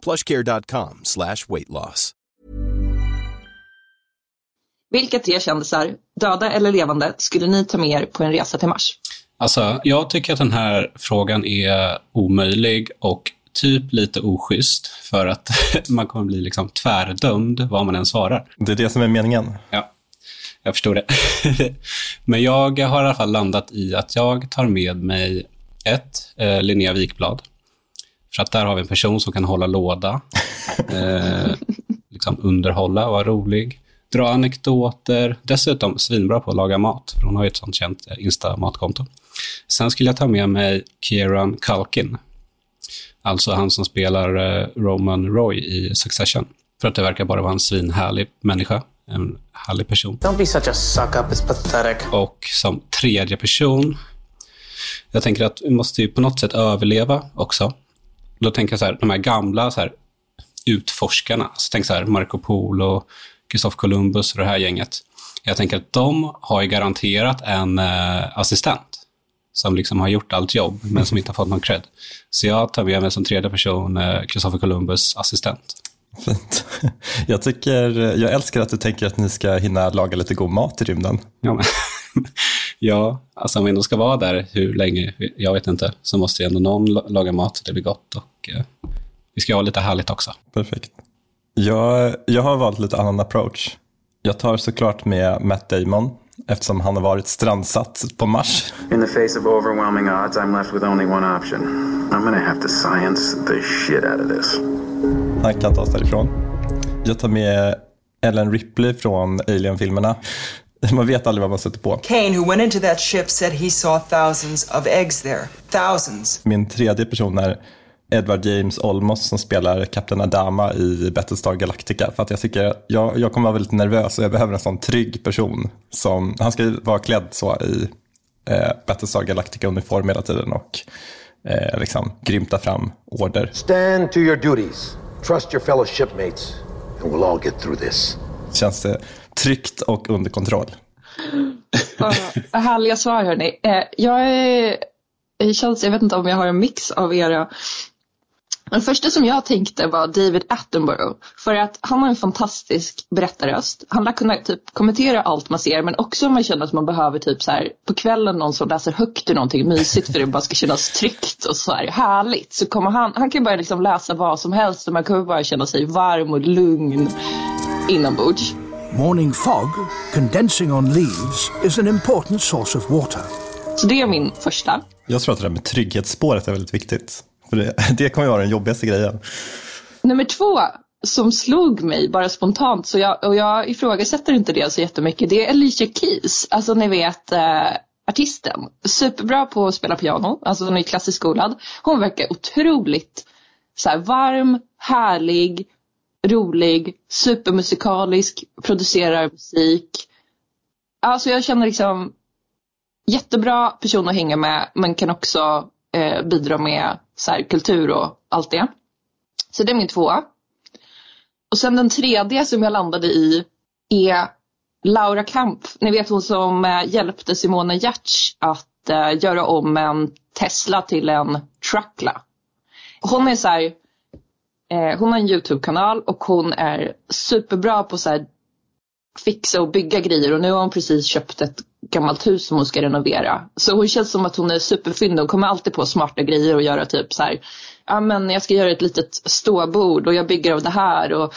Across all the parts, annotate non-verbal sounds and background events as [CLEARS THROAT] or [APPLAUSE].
plushcare.com slash weight loss. Vilka tre kändisar, döda eller levande, skulle ni ta med er på en resa till Mars? Alltså, jag tycker att den här frågan är omöjlig och typ lite oschysst för att [LAUGHS] man kommer bli liksom tvärdömd vad man än svarar. Det är det som är meningen. Ja, jag förstår det. [LAUGHS] Men jag har i alla fall landat i att jag tar med mig ett, eh, Linnea Wikblad. För att där har vi en person som kan hålla låda, [LAUGHS] eh, liksom underhålla och vara rolig, dra anekdoter, dessutom svinbra på att laga mat, för hon har ju ett sånt känt eh, Insta-matkonto. Sen skulle jag ta med mig Kieran Culkin, alltså han som spelar eh, Roman Roy i Succession. För att det verkar bara vara en svinhärlig människa, en härlig person. Don't be such a suck up, it's pathetic. Och som tredje person, jag tänker att vi måste ju på något sätt överleva också. Då tänker jag så här, de här gamla så här, utforskarna, så tänk så här, Marco Polo, Christopher Columbus och det här gänget. Jag tänker att de har ju garanterat en eh, assistent som liksom har gjort allt jobb, men som inte har fått någon cred. Så jag tar med mig som tredje person eh, Christopher Columbus assistent. Fint. [LAUGHS] Jag, tycker, jag älskar att du tänker att ni ska hinna laga lite god mat i rymden. Ja, men, [LAUGHS] ja alltså om vi ändå ska vara där hur länge, jag vet inte, så måste ju ändå någon laga mat så det blir gott. Och, eh, vi ska ha lite härligt också. Perfekt. Jag, jag har valt lite annan approach. Jag tar såklart med Matt Damon eftersom han har varit strandsatt på Mars. In the face of overwhelming odds, I'm left with only one option. I'm gonna have to science the shit out of this. Han kan ta oss därifrån. Jag tar med Ellen Ripley från Alien-filmerna. [LAUGHS] Man vet aldrig vad man sätter på. Kane, who went into that ship, said he saw thousands of eggs there. Thousands. Min tredje person är Edward James Olmos som spelar Kapten Adama i Battlestar Galactica. För att jag tycker, jag, jag kommer vara väldigt nervös och jag behöver en sån trygg person. Som, han ska ju vara klädd så i eh, Battlestar Galactica-uniform hela tiden och eh, liksom grymta fram order. Stand to your duties. Trust your fellow shipmates. And we'll all get through this. Känns det tryggt och under kontroll. Härliga svar hörni. Eh, jag är, känns, jag vet inte om jag har en mix av era den första som jag tänkte var David Attenborough. För att han har en fantastisk berättarröst. Han lär kunna typ kommentera allt man ser men också om man känner att man behöver typ så här på kvällen någon som läser högt ur någonting mysigt för det bara ska kännas tryggt och så här härligt. Så kommer han, han kan börja liksom läsa vad som helst och man kommer bara känna sig varm och lugn inombords. Morning fog, condensing on leaves, is an important source of water. Så det är min första. Jag tror att det där med trygghetsspåret är väldigt viktigt. För det, [LAUGHS] det kommer vara den jobbigaste grejen. Nummer två som slog mig bara spontant, så jag, och jag ifrågasätter inte det så jättemycket, det är Alicia Keys. Alltså ni vet eh, artisten. Superbra på att spela piano, alltså hon är klassiskt skolad. Hon verkar otroligt så här, varm, härlig, rolig, supermusikalisk, producerar musik. Alltså jag känner liksom jättebra person att hänga med men kan också eh, bidra med så här, kultur och allt det. Så det är min tvåa. Och sen den tredje som jag landade i är Laura Kamp. Ni vet hon som eh, hjälpte Simone Giertz att eh, göra om en Tesla till en Truckla. Hon är så här, eh, hon har en YouTube-kanal och hon är superbra på så här, fixa och bygga grejer och nu har hon precis köpt ett gammalt hus som hon ska renovera. Så hon känns som att hon är superfyndig. Hon kommer alltid på smarta grejer och göra typ så här. Ja men jag ska göra ett litet ståbord och jag bygger av det här. Och,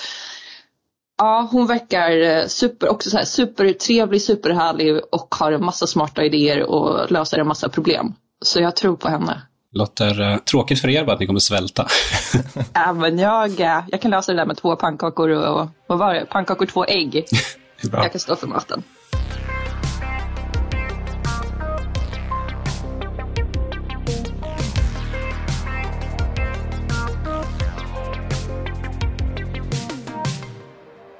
ja hon verkar eh, super, också så här, supertrevlig, superhärlig och har en massa smarta idéer och löser en massa problem. Så jag tror på henne. Låter uh, tråkigt för er bara att ni kommer svälta. [LAUGHS] ja men jag, jag kan lösa det där med två pannkakor och, vad var det? Pannkakor, två ägg. [LAUGHS] jag kan stå för maten.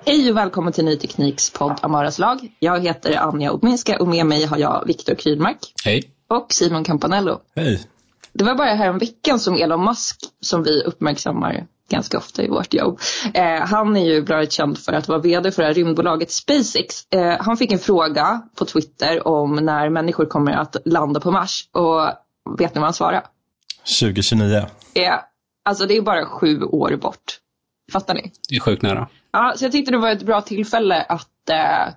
Hej och välkommen till Ny Tekniks podd Amaras lag. Jag heter Anja Obminska och med mig har jag Viktor Krydmark. Hej. Och Simon Campanello. Hej. Det var bara här en veckan som Elon Musk, som vi uppmärksammar ganska ofta i vårt jobb. Eh, han är ju bra känd för att vara vd för det här rymdbolaget SpaceX. Eh, han fick en fråga på Twitter om när människor kommer att landa på Mars. Och vet ni vad han svarade? 2029. Eh, alltså det är bara sju år bort. Fattar ni? Det är sjukt nära. Ja, så jag tyckte det var ett bra tillfälle att eh,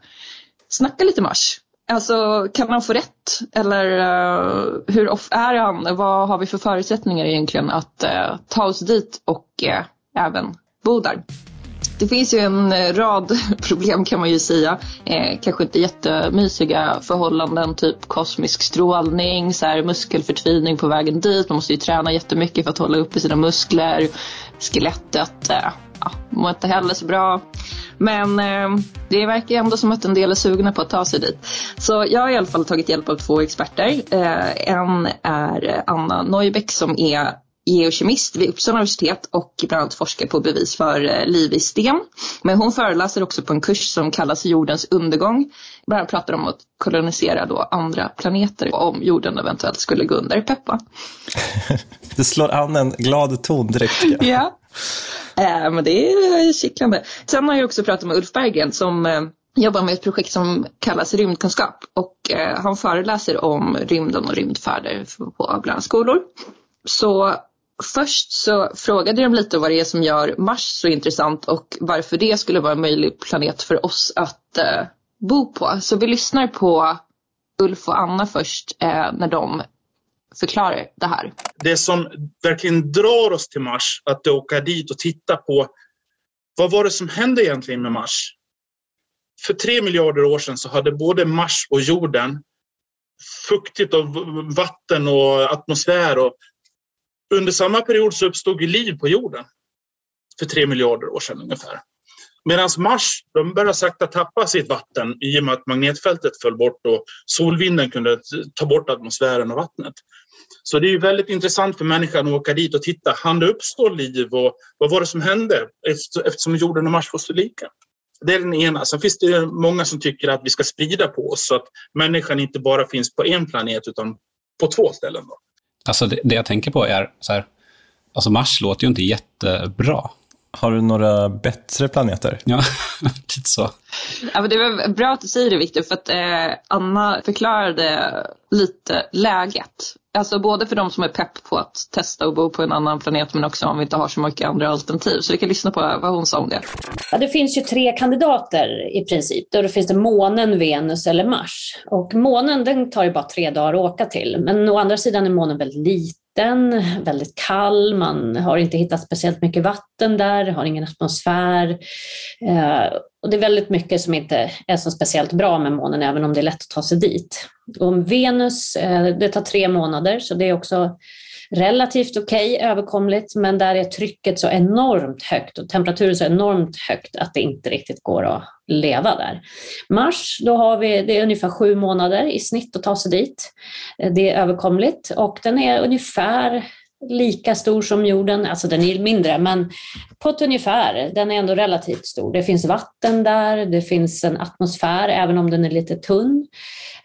snacka lite Mars. Alltså kan han få rätt? Eller uh, hur off är han? Vad har vi för förutsättningar egentligen att uh, ta oss dit och uh, även bo där? Det finns ju en rad [LAUGHS] problem kan man ju säga. Eh, kanske inte jättemysiga förhållanden, typ kosmisk strålning, så här, muskelförtvining på vägen dit. Man måste ju träna jättemycket för att hålla uppe sina muskler. Skelettet eh, ja, mår inte heller så bra. Men eh, det verkar ändå som att en del är sugna på att ta sig dit. Så jag har i alla fall tagit hjälp av två experter. Eh, en är Anna Neubeck som är geokemist vid Uppsala universitet och bland annat forskar på bevis för eh, liv i sten. Men hon föreläser också på en kurs som kallas jordens undergång. Bland annat pratar om att kolonisera då andra planeter om jorden eventuellt skulle gå under. Peppa. [LAUGHS] det slår an en glad ton direkt. [LAUGHS] ja. Eh, Eh, men det är kittlande. Sen har jag också pratat med Ulf Berggren som eh, jobbar med ett projekt som kallas rymdkunskap och eh, han föreläser om rymden och rymdfärder på bland annat skolor. Så först så frågade de lite vad det är som gör Mars så intressant och varför det skulle vara en möjlig planet för oss att eh, bo på. Så vi lyssnar på Ulf och Anna först eh, när de förklarar det här. Det som verkligen drar oss till Mars, att åka dit och titta på vad var det som hände egentligen med Mars? För tre miljarder år sedan så hade både Mars och jorden fuktigt och vatten och atmosfär. Och under samma period så uppstod liv på jorden. För tre miljarder år sedan ungefär. Medan Mars de började sakta tappa sitt vatten i och med att magnetfältet föll bort och solvinden kunde ta bort atmosfären och vattnet. Så det är väldigt intressant för människan att åka dit och titta. Han det uppstå liv och vad var det som hände eftersom jorden och Mars var så lika? Det är den ena. Sen finns det många som tycker att vi ska sprida på oss så att människan inte bara finns på en planet utan på två ställen. Då. Alltså det, det jag tänker på är så här, alltså Mars låter ju inte jättebra. Har du några bättre planeter? Ja, [LAUGHS] lite så. Ja, men det var bra att du säger det Viktor, för att eh, Anna förklarade lite läget. Alltså både för de som är pepp på att testa och bo på en annan planet men också om vi inte har så mycket andra alternativ. Så vi kan lyssna på vad hon sa om det. Ja, det finns ju tre kandidater i princip. Då finns det månen, Venus eller Mars. Och månen den tar ju bara tre dagar att åka till. Men å andra sidan är månen väldigt liten, väldigt kall, man har inte hittat speciellt mycket vatten där, har ingen atmosfär. Eh, och det är väldigt mycket som inte är så speciellt bra med månen, även om det är lätt att ta sig dit. Och Venus, eh, det tar tre månader, så det är också relativt okej, okay, överkomligt, men där är trycket så enormt högt och temperaturen så enormt högt att det inte riktigt går att leva där. Mars, då har vi, det är ungefär sju månader i snitt att ta sig dit. Det är överkomligt och den är ungefär lika stor som jorden, alltså den är mindre, men på ett ungefär. Den är ändå relativt stor. Det finns vatten där, det finns en atmosfär, även om den är lite tunn.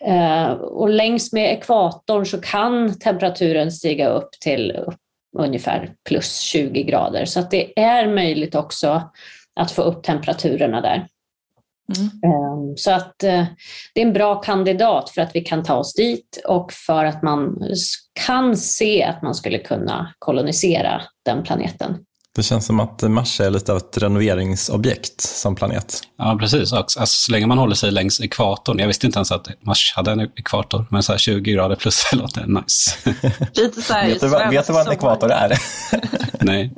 Eh, och längs med ekvatorn så kan temperaturen stiga upp till ungefär plus 20 grader. Så att det är möjligt också att få upp temperaturerna där. Mm. Ehm, så att eh, det är en bra kandidat för att vi kan ta oss dit och för att man kan se att man skulle kunna kolonisera den planeten. Det känns som att Mars är lite av ett renoveringsobjekt som planet. Ja, precis. Alltså, så länge man håller sig längs ekvatorn. Jag visste inte ens att Mars hade en ekvator, men så 20 grader plus [LAUGHS] låter nice. Lite så här vet, du, vet du vad en ekvator är? [LAUGHS] [LAUGHS] Nej.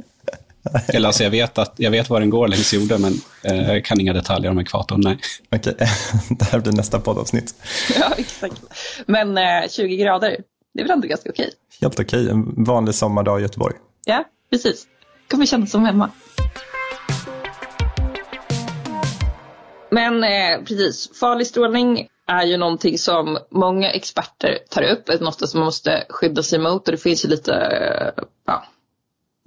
[LAUGHS] Eller alltså jag vet, att, jag vet var den går längs jorden, men eh, jag kan inga detaljer om ekvatorn. Nej. Okej, [LAUGHS] det här blir nästa poddavsnitt. [LAUGHS] Ja, exakt. Men eh, 20 grader, det är väl ändå ganska okej? Helt okej, en vanlig sommardag i Göteborg. Ja, precis. kommer kännas som hemma. Men eh, precis, farlig strålning är ju någonting som många experter tar upp, något som man måste skydda sig mot och det finns ju lite, eh, ja,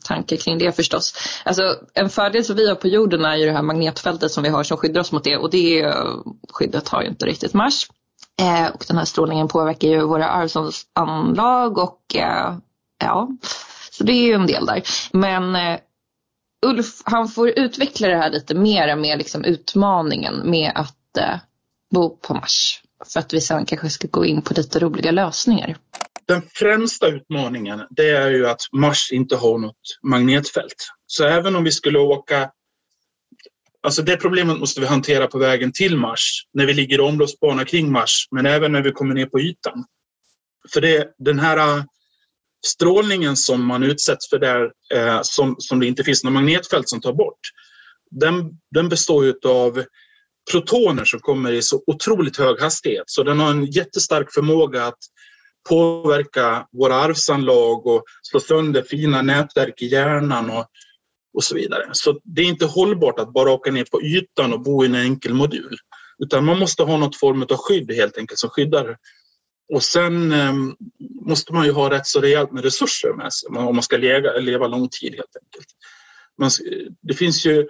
tankar kring det förstås. Alltså, en fördel som vi har på jorden är ju det här magnetfältet som vi har som skyddar oss mot det och det skyddet har ju inte riktigt Mars. Eh, och den här strålningen påverkar ju våra arvsanlag och eh, ja, så det är ju en del där. Men eh, Ulf, han får utveckla det här lite mer med liksom utmaningen med att eh, bo på Mars. För att vi sen kanske ska gå in på lite roliga lösningar. Den främsta utmaningen det är ju att Mars inte har något magnetfält. Så även om vi skulle åka Alltså det problemet måste vi hantera på vägen till Mars, när vi ligger i omloppsbana kring Mars, men även när vi kommer ner på ytan. För det, den här äh, strålningen som man utsätts för där, eh, som, som det inte finns något magnetfält som tar bort, den, den består ju av protoner som kommer i så otroligt hög hastighet. Så den har en jättestark förmåga att påverka våra arvsanlag och slå sönder fina nätverk i hjärnan och, och så vidare. Så det är inte hållbart att bara åka ner på ytan och bo i en enkel modul. Utan man måste ha något form av skydd helt enkelt som skyddar. Och sen eh, måste man ju ha rätt så rejält med resurser med sig om man ska leva, leva lång tid helt enkelt. Man, det finns ju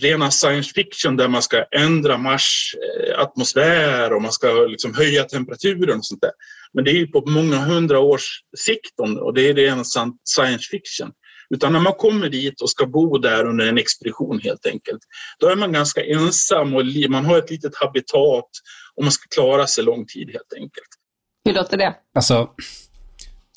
rena science fiction där man ska ändra Mars eh, atmosfär och man ska liksom höja temperaturen och sånt där. Men det är ju på många hundra års sikt och det är rena science fiction. Utan när man kommer dit och ska bo där under en expedition helt enkelt, då är man ganska ensam och man har ett litet habitat och man ska klara sig lång tid helt enkelt. Hur låter det? Alltså,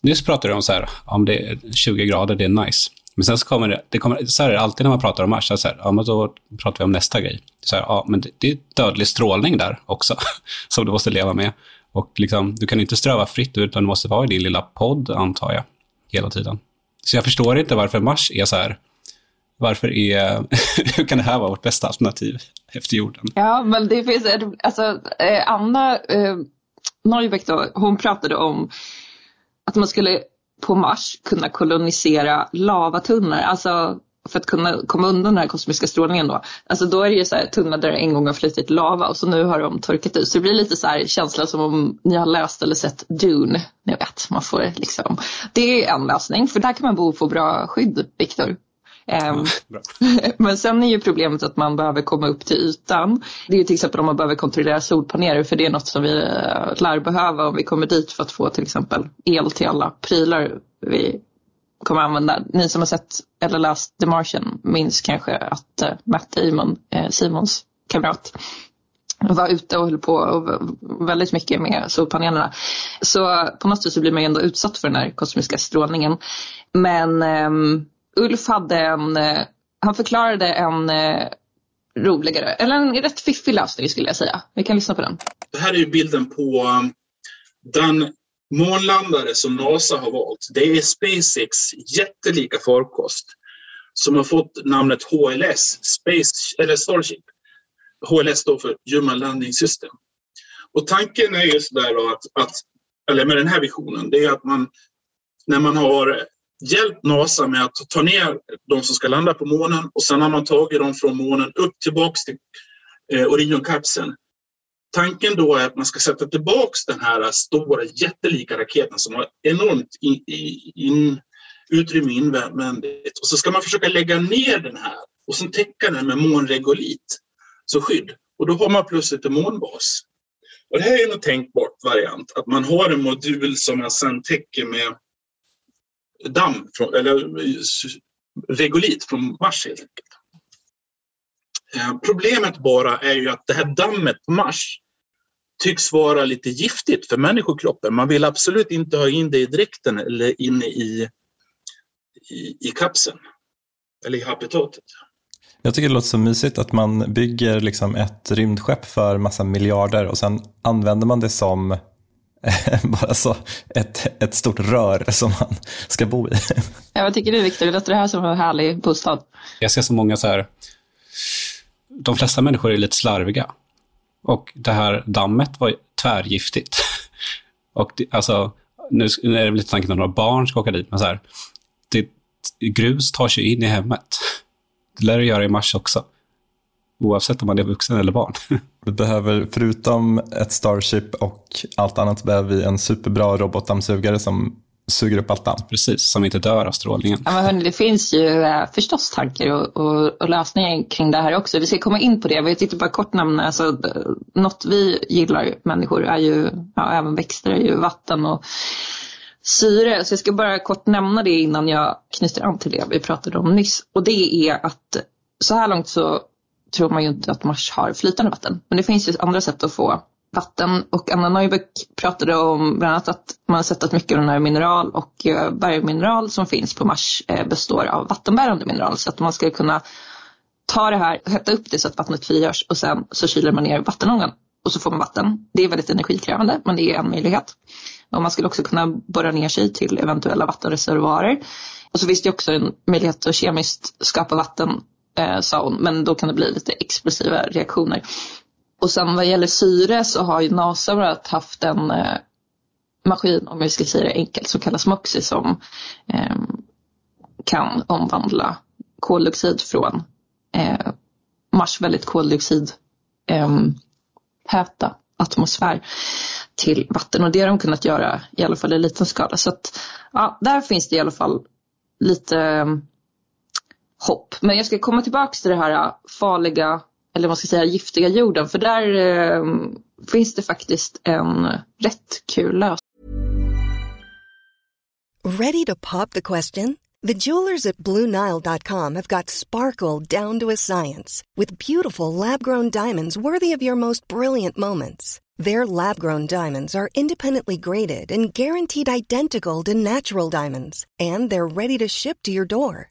nyss pratade du om så här, om det är 20 grader, det är nice. Men sen så kommer det, det kommer, så är det alltid när man pratar om Mars, så här, ja, men då pratar vi om nästa grej. Så här, ja, men det, det är dödlig strålning där också, [LAUGHS] som du måste leva med. Och liksom, du kan inte ströva fritt, utan du måste vara i din lilla podd, antar jag, hela tiden. Så jag förstår inte varför Mars är så här, varför är, [LAUGHS] hur kan det här vara vårt bästa alternativ efter jorden? Ja, men det finns, alltså eh, Anna eh, Neubeck då, hon pratade om att man skulle på Mars kunna kolonisera lavatunnor, alltså för att kunna komma undan den här kosmiska strålningen då. Alltså då är det ju så här tunnlar där det en gång har flutit lava och så nu har de torkat ut. Så det blir lite så här känsla som om ni har läst eller sett Dune. Ni vet, man får liksom. Det är en lösning för där kan man bo och få bra skydd, Viktor. Um, [LAUGHS] men sen är ju problemet att man behöver komma upp till ytan. Det är ju till exempel om man behöver kontrollera solpaneler för det är något som vi uh, lär behöva om vi kommer dit för att få till exempel el till alla prylar vi kommer använda. Ni som har sett eller läst The Martian minns kanske att uh, Matt Damon, uh, Simons kamrat, var ute och höll på och väldigt mycket med solpanelerna. Så på något sätt så blir man ändå utsatt för den här kosmiska strålningen. Men um, Ulf hade en, eh, han förklarade en eh, roligare, eller en rätt fiffig lösning skulle jag säga. Vi kan lyssna på den. Det här är ju bilden på um, den månlandare som NASA har valt, det är SpaceX jättelika farkost som har fått namnet HLS, Space, eller Starship. HLS står för Human Landing System. Och tanken är just där att, att, eller med den här visionen, det är att man när man har hjälpt NASA med att ta ner de som ska landa på månen och sen har man tagit dem från månen upp tillbaks till eh, Orionkapseln Tanken då är att man ska sätta tillbaks den här stora jättelika raketen som har enormt in, in, utrymme invändigt och så ska man försöka lägga ner den här och sen täcka den med månregolit som skydd. Och då har man plötsligt en månbas. Och det här är en tänkbart variant, att man har en modul som man sen täcker med damm, från, eller regolit från Mars helt enkelt. Eh, problemet bara är ju att det här dammet på Mars tycks vara lite giftigt för människokroppen. Man vill absolut inte ha in det i dräkten eller inne i, i, i kapseln eller i habitatet. Jag tycker det låter så mysigt att man bygger liksom ett rymdskepp för massa miljarder och sen använder man det som [LAUGHS] bara så ett, ett stort rör som man ska bo i. Ja, vad tycker du Viktor? Låter det här som en härlig bostad? Jag ser så många så här de flesta människor är lite slarviga. Och det här dammet var tvärgiftigt. [LAUGHS] Och det, alltså, nu är det lite tanken att några barn ska åka dit, men så här, det, grus tar sig in i hemmet. Det lär det göra i mars också. Oavsett om man är vuxen eller barn. [LAUGHS] Vi behöver, förutom ett Starship och allt annat, behöver vi en superbra robotdammsugare som suger upp allt damm. Precis, som inte dör av strålningen. Ja, men hörni, det finns ju eh, förstås tankar och, och, och, lösningar kring det här också. Vi ska komma in på det. Jag tänkte bara kort nämna, alltså, något vi gillar människor är ju, ja, även växter, är ju vatten och syre. Så jag ska bara kort nämna det innan jag knyter an till det vi pratade om nyss. Och det är att så här långt så tror man ju inte att Mars har flytande vatten. Men det finns ju andra sätt att få vatten och Anna Neubeck pratade om bland annat att man har sett att mycket av den här mineral och eh, bergmineral som finns på Mars eh, består av vattenbärande mineral så att man ska kunna ta det här, hetta upp det så att vattnet frigörs och sen så kyler man ner vattenångan och så får man vatten. Det är väldigt energikrävande men det är en möjlighet. Och man skulle också kunna borra ner sig till eventuella vattenreservoarer. Och så finns det också en möjlighet att kemiskt skapa vatten, eh, sa hon, men då kan det bli lite explosiva reaktioner. Och sen vad gäller syre så har ju NASA haft en eh, maskin, om jag ska säga det enkelt, som kallas MOXIE som eh, kan omvandla koldioxid från eh, Mars väldigt koldioxid eh, täta atmosfär till vatten och det har de kunnat göra i alla fall i liten skala. Så att, ja, där finns det i alla fall lite hopp. Men jag ska komma tillbaka till det här äh, farliga, eller vad ska jag säga, giftiga jorden. För där eh, finns det faktiskt en rätt kul lösning. Ready to pop the question? The jewelers at BlueNile.com have got sparkle down to a science with beautiful lab-grown diamonds worthy of your most brilliant moments. Their lab grown diamonds are independently graded and guaranteed identical to natural diamonds, and they're ready to ship to your door.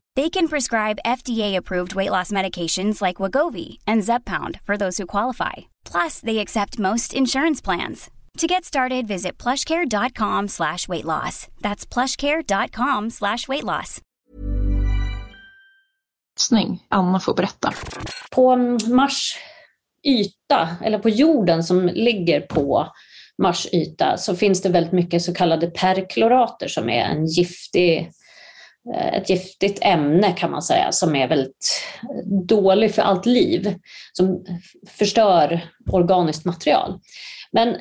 They can prescribe FDA-approved weight loss medications like Wagovi and Zepbound for those who qualify. Plus, they accept most insurance plans. To get started, visit plushcare.com slash weight loss. That's plushcare.com slash weight loss. Anna får berätta. På Mars yta, eller på jorden som ligger på Mars yta så finns det väldigt mycket så kallade perklorater som är en giftig, Eh, ett giftigt ämne kan man säga som är väldigt dålig för allt liv, som förstör organiskt material. Men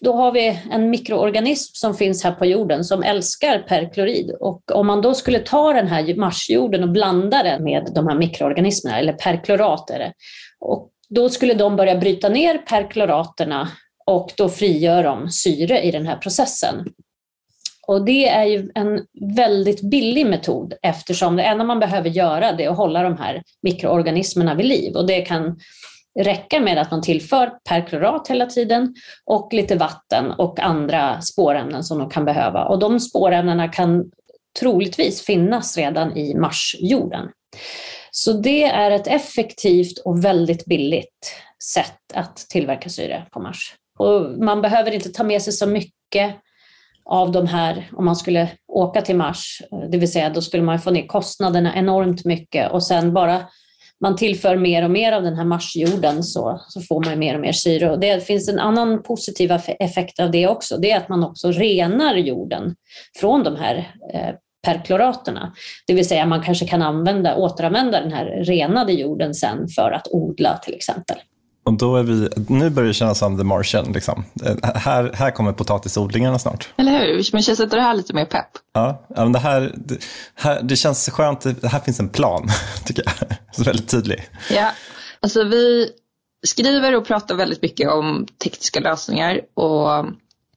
då har vi en mikroorganism som finns här på jorden som älskar perklorid och om man då skulle ta den här marsjorden och blanda den med de här mikroorganismerna, eller perklorat är och då skulle de börja bryta ner perkloraterna och då frigör de syre i den här processen. Och det är ju en väldigt billig metod eftersom det enda man behöver göra det är att hålla de här mikroorganismerna vid liv och det kan räcka med att man tillför perklorat hela tiden och lite vatten och andra spårämnen som de kan behöva. Och de spårämnena kan troligtvis finnas redan i marsjorden. Så det är ett effektivt och väldigt billigt sätt att tillverka syre på Mars. Och man behöver inte ta med sig så mycket av de här om man skulle åka till Mars. Eh, det vill säga då skulle man få ner kostnaderna enormt mycket och sen bara man tillför mer och mer av den här marsjorden så, så får man mer och mer syre. Och det finns en annan positiv effekt av det också. Det är att man också renar jorden från de här eh, perkloraterna. Det vill säga man kanske kan använda, återanvända den här renade jorden sen för att odla till exempel. Och då är vi, nu börjar det kännas som The Martian. Liksom. Här, här kommer potatisodlingarna snart. Eller hur? Men känns inte det här lite mer pepp? Ja, men det, här, det, här, det känns skönt. Det här finns en plan, [LAUGHS] tycker jag. Så väldigt tydlig. Ja, alltså vi skriver och pratar väldigt mycket om tekniska lösningar och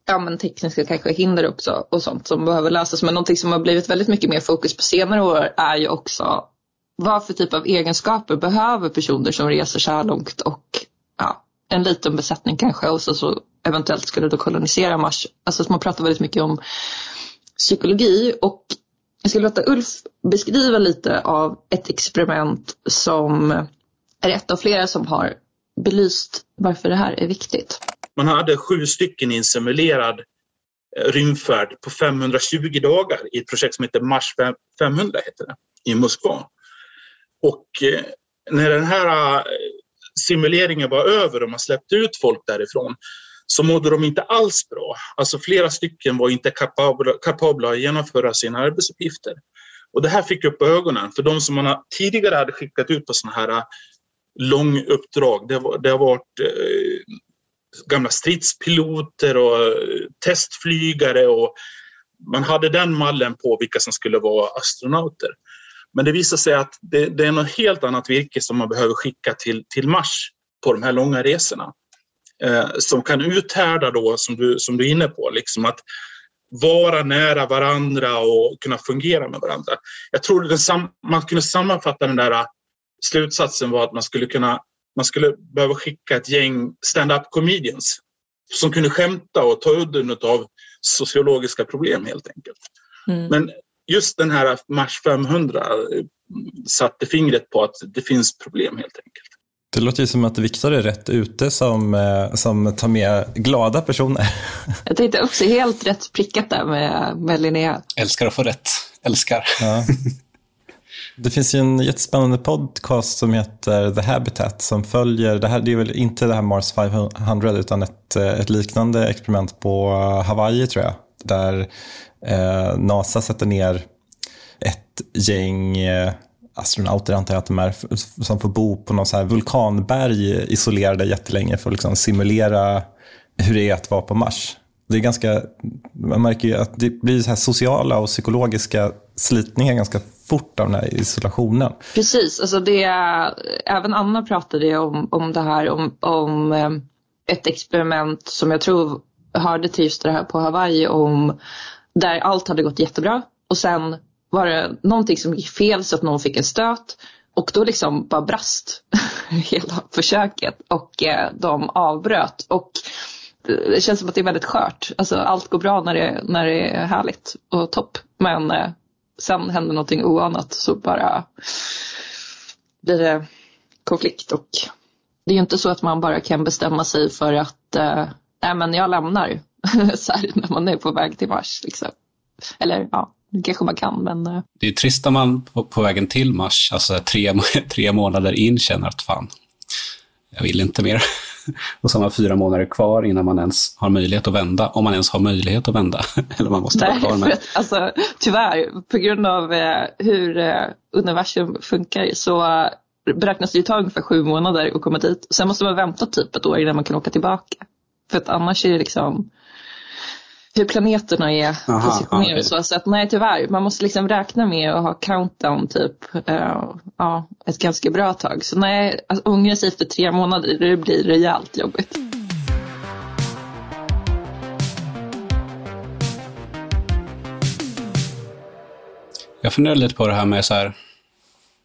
ja, men tekniska kanske hinder också och sånt som behöver lösas. Men någonting som har blivit väldigt mycket mer fokus på senare år är ju också vad för typ av egenskaper behöver personer som reser så här långt och ja, en liten besättning kanske och så, så eventuellt skulle då kolonisera Mars. Alltså man pratar väldigt mycket om psykologi och jag ska låta Ulf beskriva lite av ett experiment som är ett av flera som har belyst varför det här är viktigt. Man hade sju stycken i en simulerad eh, rymdfärd på 520 dagar i ett projekt som heter Mars 500 heter det, i Moskva. Och eh, när den här eh, simuleringen var över och man släppte ut folk därifrån så mådde de inte alls bra. Alltså flera stycken var inte kapabla, kapabla att genomföra sina arbetsuppgifter. Och det här fick upp ögonen för de som man tidigare hade skickat ut på sådana här äh, långuppdrag. Det, var, det har varit eh, gamla stridspiloter och äh, testflygare och man hade den mallen på vilka som skulle vara astronauter. Men det visar sig att det, det är något helt annat virke som man behöver skicka till, till Mars på de här långa resorna. Eh, som kan uthärda då, som du, som du är inne på, liksom att vara nära varandra och kunna fungera med varandra. Jag tror att man kunde sammanfatta den där äh, slutsatsen var att man skulle kunna man skulle behöva skicka ett gäng stand-up comedians som kunde skämta och ta udden av sociologiska problem helt enkelt. Mm. Men just den här Mars 500 äh, satte fingret på att det finns problem helt enkelt. Det låter ju som att Viktor är rätt ute som, eh, som tar med glada personer. [LAUGHS] Jag tänkte också helt rätt prickat där med, med Linnea. Älskar att få rätt. Älskar. Ja. Det finns ju en jättespännande podcast som heter The Habitat som följer, det här det är väl inte det här Mars 500 utan ett, eh, ett liknande experiment på Hawaii tror jag. Där Eh, NASA sätter ner ett gäng eh, astronauter antar jag att de är, som får bo på någon så här vulkanberg isolerade jättelänge för att liksom simulera hur det är att vara på Mars. Det är ganska, man märker ju att det blir så här sociala och psykologiska slitningar ganska fort av den här isolationen. Precis, alltså det, även Anna pratade om, om det här om, om eh, ett experiment som jag tror hörde till just det här på Hawaii om där allt hade gått jättebra och sen var det någonting som gick fel så att någon fick en stöt och då liksom bara brast [LAUGHS] hela försöket och eh, de avbröt. Och eh, det känns som att det är väldigt skört. Alltså, allt går bra när det, när det är härligt och topp. Men eh, sen händer någonting oanat så bara blir det konflikt. Och det är ju inte så att man bara kan bestämma sig för att eh, nej men jag lämnar [LAUGHS] så här, när man är på väg till Mars. Liksom. Eller ja, det kanske man kan, men... Eh. Det är trist om man på, på vägen till Mars, alltså tre, [LAUGHS] tre månader in, känner att fan, jag vill inte mer. [LAUGHS] Och så har man fyra månader kvar innan man ens har möjlighet att vända, om man ens har möjlighet att vända. Eller man måste Nej, vara kvar med. Alltså, tyvärr, på grund av eh, hur eh, universum funkar så beräknas det ju ta ungefär sju månader att komma dit. Sen måste man vänta typ ett år innan man kan åka tillbaka. För att annars är det liksom hur planeterna är Aha, positionerade. Okay. Så, så att nej tyvärr, man måste liksom räkna med att ha countdown typ uh, ja, ett ganska bra tag. Så nej, alltså, ångra sig efter tre månader, det blir rejält jobbigt. Jag funderar lite på det här med så här,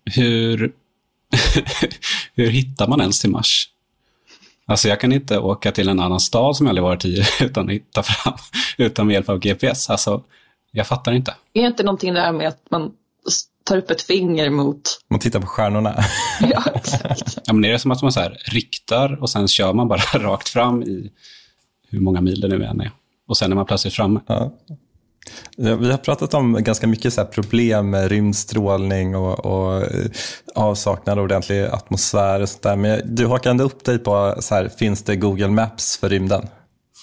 hur, [LAUGHS] hur hittar man ens till Mars? Alltså jag kan inte åka till en annan stad som jag aldrig varit i [LAUGHS] utan att hitta fram, utan med hjälp av GPS. Alltså, jag fattar inte. Är inte någonting där med att man tar upp ett finger mot... Man tittar på stjärnorna. [LAUGHS] ja, exakt. Ja, men är det som att man så här riktar och sen kör man bara [LAUGHS] rakt fram i hur många mil det nu än är. Och sen är man plötsligt framme. Ja. Ja, vi har pratat om ganska mycket så problem med rymdstrålning och, och eh, avsaknad av ordentlig atmosfär och sånt där. Men du hakar ändå upp dig på, så här, finns det Google Maps för rymden?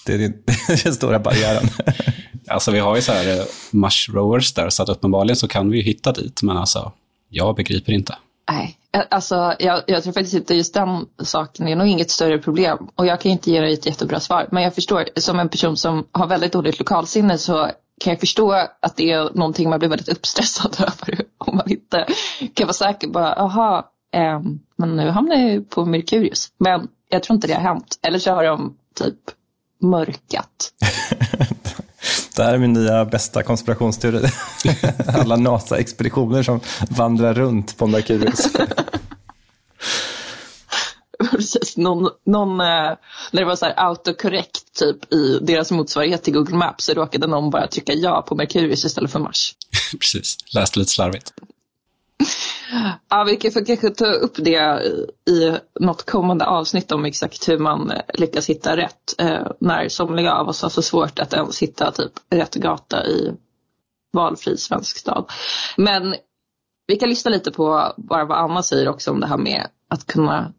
Det är [LAUGHS] den stora barriären. [LAUGHS] alltså vi har ju så här eh, Mars Rovers där, så att uppenbarligen så kan vi ju hitta dit. Men alltså, jag begriper inte. Nej, alltså jag, jag tror faktiskt inte just den saken är nog inget större problem. Och jag kan inte ge dig ett jättebra svar. Men jag förstår, som en person som har väldigt dåligt lokalsinne så kan jag förstå att det är någonting man blir väldigt uppstressad [LAUGHS] över om man inte kan vara säker på, aha, eh, men nu hamnar jag på Merkurius. Men jag tror inte det har hänt. Eller så har de typ mörkat. [LAUGHS] Det här är min nya bästa konspirationsteori. [LAUGHS] Alla NASA-expeditioner som vandrar runt på Merkurius. Precis, någon, någon, eh, när det var så här autocorrect typ i deras motsvarighet till Google Maps så råkade någon bara trycka ja på Merkurius istället för Mars. [LAUGHS] Precis, läste lite slarvigt. Ja, vi kan kanske ta upp det i något kommande avsnitt om exakt hur man lyckas hitta rätt. Eh, när somliga av oss har så svårt att ens hitta typ rätt gata i valfri svensk stad. Men vi kan lyssna lite på bara vad Anna säger också om det här med att kunna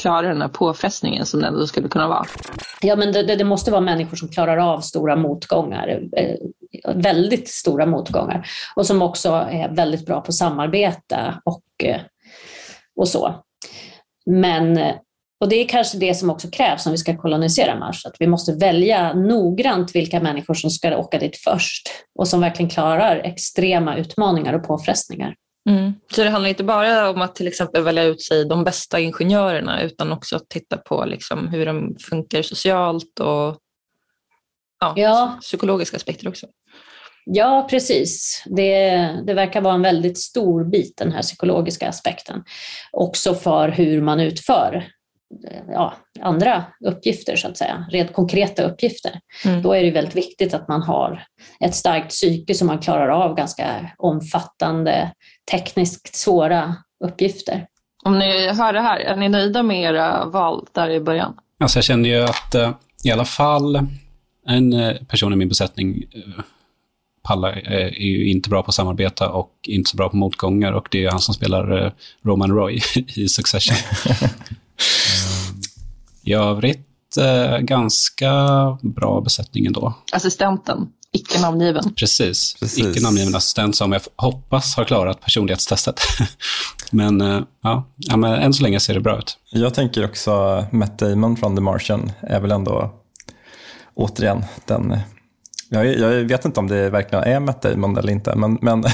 klara den här påfrestningen som det ändå skulle kunna vara. Ja, men det, det, måste vara människor som klarar av stora motgångar, eh, väldigt stora motgångar och som också är väldigt bra på samarbete och, eh, och så. Men, eh, och det är kanske det som också krävs om vi ska kolonisera Mars, att vi måste välja noggrant vilka människor som ska åka dit först och som verkligen klarar extrema utmaningar och påfrestningar. Mm. Så det handlar inte bara om att till exempel välja ut sig de bästa ingenjörerna utan också att titta på liksom hur de funkar socialt och ja, ja. psykologiska aspekter också. Ja, precis. Det, det verkar vara en väldigt stor bit, den här psykologiska aspekten. Också för hur man utför ja, andra uppgifter, så att säga, rent konkreta uppgifter. Mm. Då är det väldigt viktigt att man har ett starkt psyke som man klarar av ganska omfattande, tekniskt svåra uppgifter. Om ni hör det här, är ni nöjda med era val där i början? Alltså jag kände ju att eh, i alla fall en eh, person i min besättning eh, Palla är ju inte bra på att samarbeta och inte så bra på motgångar och det är han som spelar Roman Roy [LAUGHS] i Succession. [LAUGHS] I övrigt eh, ganska bra besättning ändå. Assistenten, icke namngiven. Precis, Precis. icke namngiven assistent som jag hoppas har klarat personlighetstestet. [LAUGHS] men, eh, ja, ja, men än så länge ser det bra ut. Jag tänker också Matt Damon från The Martian är väl ändå återigen den jag, jag vet inte om det verkligen är Matt Damon eller inte, men, men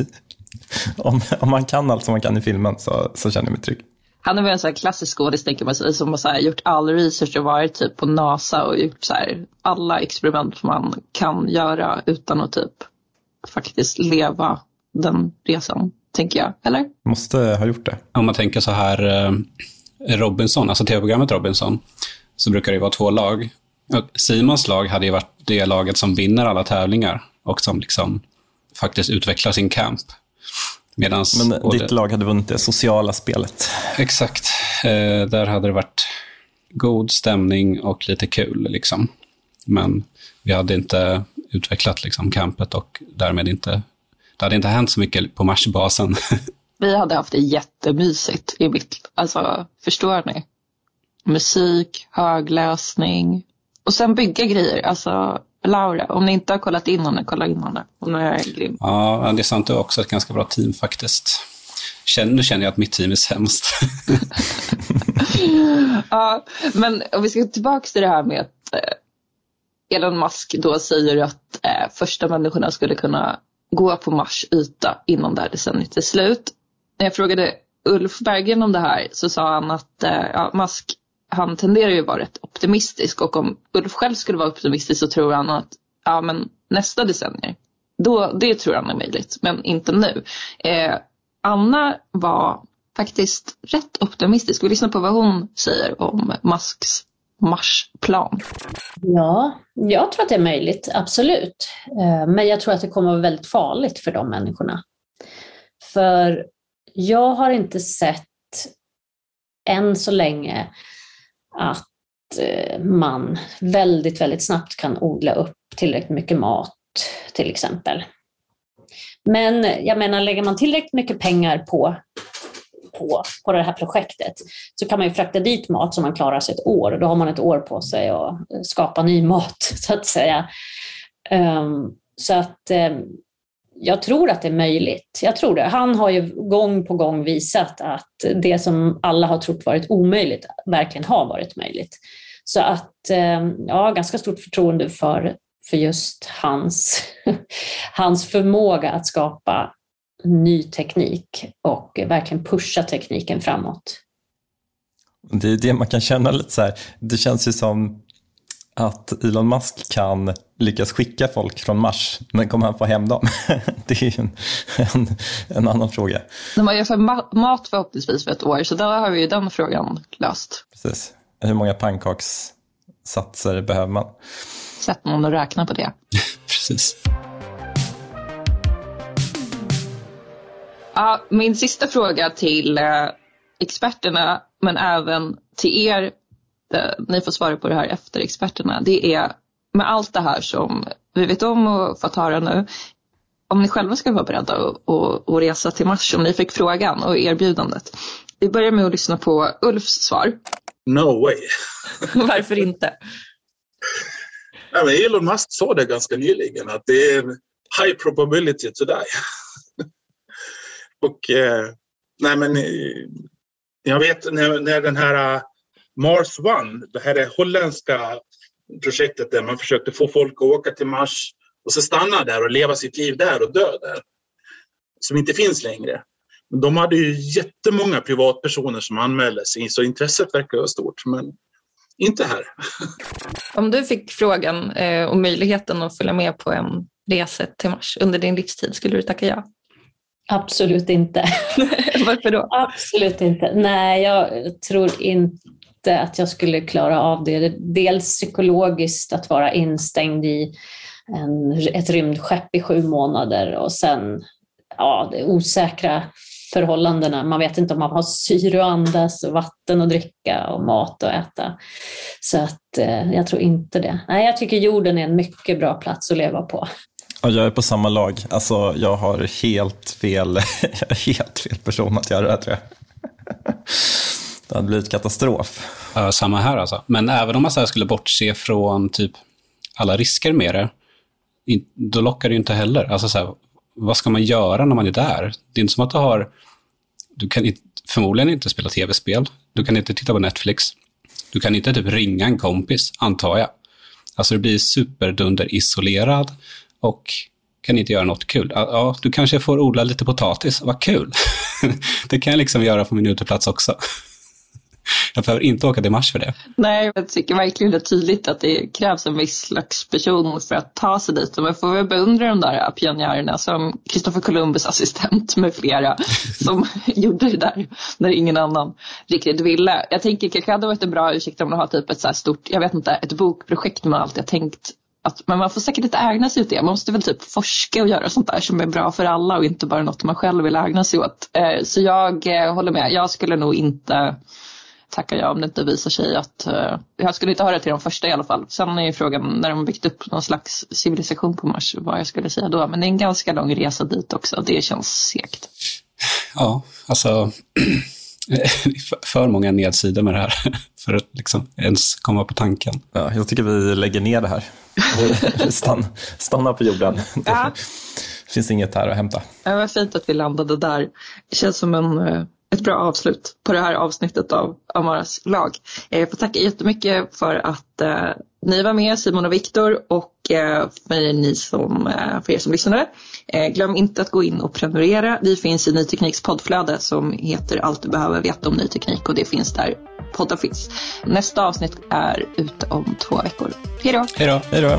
[LAUGHS] om, om man kan allt som man kan i filmen så, så känner jag mig trygg. Han är väl en sån här klassisk skådis tänker man sig som har så gjort all research och varit typ på NASA och gjort så här, alla experiment man kan göra utan att typ faktiskt leva den resan, tänker jag. Eller? Måste ha gjort det. Om man tänker så här, eh, Robinson, alltså tv-programmet Robinson, så brukar det vara två lag. Simons lag hade ju varit det laget som vinner alla tävlingar och som liksom faktiskt utvecklar sin camp. Medans Men både... ditt lag hade vunnit det sociala spelet. Exakt. Eh, där hade det varit god stämning och lite kul. Liksom. Men vi hade inte utvecklat liksom, campet och därmed inte... Det hade inte hänt så mycket på Marsbasen. [LAUGHS] vi hade haft det jättemysigt i mitt... Alltså, förstår ni? Musik, högläsning och sen bygga grejer. Alltså, Laura, om ni inte har kollat in henne, kolla in henne. Hon är grym. Ja, det är sant. Du har också ett ganska bra team faktiskt. nu känner jag att mitt team är sämst. [LAUGHS] ja, men om vi ska tillbaka till det här med att eh, Elon Musk då säger att eh, första människorna skulle kunna gå på Mars yta innan det här decenniet är slut. När jag frågade Ulf Berggren om det här så sa han att eh, ja, Musk han tenderar ju att vara rätt optimistisk och om Ulf själv skulle vara optimistisk så tror han att ja, men nästa decennier, då, det tror han är möjligt, men inte nu. Eh, Anna var faktiskt rätt optimistisk. Vi lyssnar på vad hon säger om Musks Marsplan. Ja, jag tror att det är möjligt, absolut. Eh, men jag tror att det kommer att vara väldigt farligt för de människorna. För jag har inte sett än så länge att eh, man väldigt, väldigt snabbt kan odla upp tillräckligt mycket mat till exempel. Men jag menar, lägger man tillräckligt mycket pengar på, på, på det här projektet så kan man ju frakta dit mat som man klarar sig ett år. Då har man ett år på sig att skapa ny mat, [LAUGHS] så att säga. Um, så att um, jag tror att det är möjligt. Jag tror det. Han har ju gång på gång visat att det som alla har trott varit omöjligt verkligen har varit möjligt. Så att eh, jag har ganska stort förtroende för, för just hans, [LAUGHS] hans förmåga att skapa ny teknik och verkligen pusha tekniken framåt. Det är det man kan känna lite så här. Det känns ju som att Elon Musk kan lyckas skicka folk från Mars, men kommer han få hem dem? [LAUGHS] det är en, en, en, annan fråga. De har ju för mat förhoppningsvis för ett år, så där har vi ju den frågan löst. Precis. Hur många pannkakssatser behöver man? Sätt någon att räkna på det. [LAUGHS] Precis. Ja, min sista fråga till eh, experterna, men även till er, ni får svara på det här efter experterna, det är med allt det här som vi vet om och fått höra nu, om ni själva ska vara beredda att, resa till Mars, om ni fick frågan och erbjudandet. Vi börjar med att lyssna på Ulfs svar. No way. [LAUGHS] Varför inte? Ja, men Elon Musk sa det ganska nyligen att det är high probability to die. [LAUGHS] och eh, nej men eh, jag vet när, när den här Mars One, det här är holländska projektet där man försökte få folk att åka till Mars och så stanna där och leva sitt liv där och dö där. Som inte finns längre. De hade ju jättemånga privatpersoner som anmälde sig så intresset verkar vara stort. Men inte här. [LAUGHS] Om du fick frågan eh, och möjligheten att följa med på en resa till Mars under din livstid, skulle du tacka ja? Absolut inte. [LAUGHS] Varför då? Absolut inte. Nej, jag tror inte att jag skulle klara av det. Dels psykologiskt att vara instängd i en, ett rymdskepp i sju månader och sen ja, det osäkra förhållandena. Man vet inte om man har syre att andas, och vatten att dricka och mat att äta. Så att, eh, jag tror inte det. Nej, jag tycker jorden är en mycket bra plats att leva på. Och jag är på samma lag. Alltså, jag har helt fel, [LAUGHS] helt fel person att göra det här, tror jag. Det hade blivit katastrof. Ja, samma här alltså. Men även om man så skulle bortse från typ alla risker med det, då lockar det ju inte heller. Alltså så här, vad ska man göra när man är där? Det är inte som att du har... Du kan förmodligen inte spela tv-spel. Du kan inte titta på Netflix. Du kan inte typ ringa en kompis, antar jag. Alltså du blir superdunder isolerad och kan inte göra något kul. Ja, du kanske får odla lite potatis, vad kul. [LAUGHS] det kan jag liksom göra på min uteplats också. Jag behöver inte åka till Mars för det. Nej, jag tycker verkligen det är tydligt att det krävs en viss slags person för att ta sig dit. Och man får väl beundra de där pionjärerna som Kristoffer Columbus assistent med flera [LAUGHS] som gjorde det där när ingen annan riktigt ville. Jag tänker kanske hade varit en bra ursäkt om man har typ ett så här stort, jag vet inte, ett bokprojekt man alltid har tänkt att, men man får säkert inte ägna sig åt det. Man måste väl typ forska och göra sånt där som är bra för alla och inte bara något man själv vill ägna sig åt. Eh, så jag eh, håller med. Jag skulle nog inte tacka ja om det inte visar sig att, uh, jag skulle inte höra till de första i alla fall. Sen är ju frågan när de har byggt upp någon slags civilisation på Mars, vad jag skulle säga då. Men det är en ganska lång resa dit också, det känns segt. Ja, alltså [CLEARS THROAT] för många nedsidor med det här [LAUGHS] för att liksom ens komma på tanken. Ja, jag tycker vi lägger ner det här. [LAUGHS] Stann, stanna på jorden. Ja. Det finns inget här att hämta. Ja, vad fint att vi landade där. Det känns som en eh, ett bra avslut på det här avsnittet av Amaras lag. Jag får tacka jättemycket för att eh, ni var med, Simon och Viktor och eh, för, ni som, eh, för er som lyssnade. Eh, glöm inte att gå in och prenumerera. Vi finns i Ny Tekniks poddflöde som heter Allt du behöver veta om ny teknik och det finns där poddar finns. Nästa avsnitt är ute om två veckor. Hej då! Hej då! Hej då!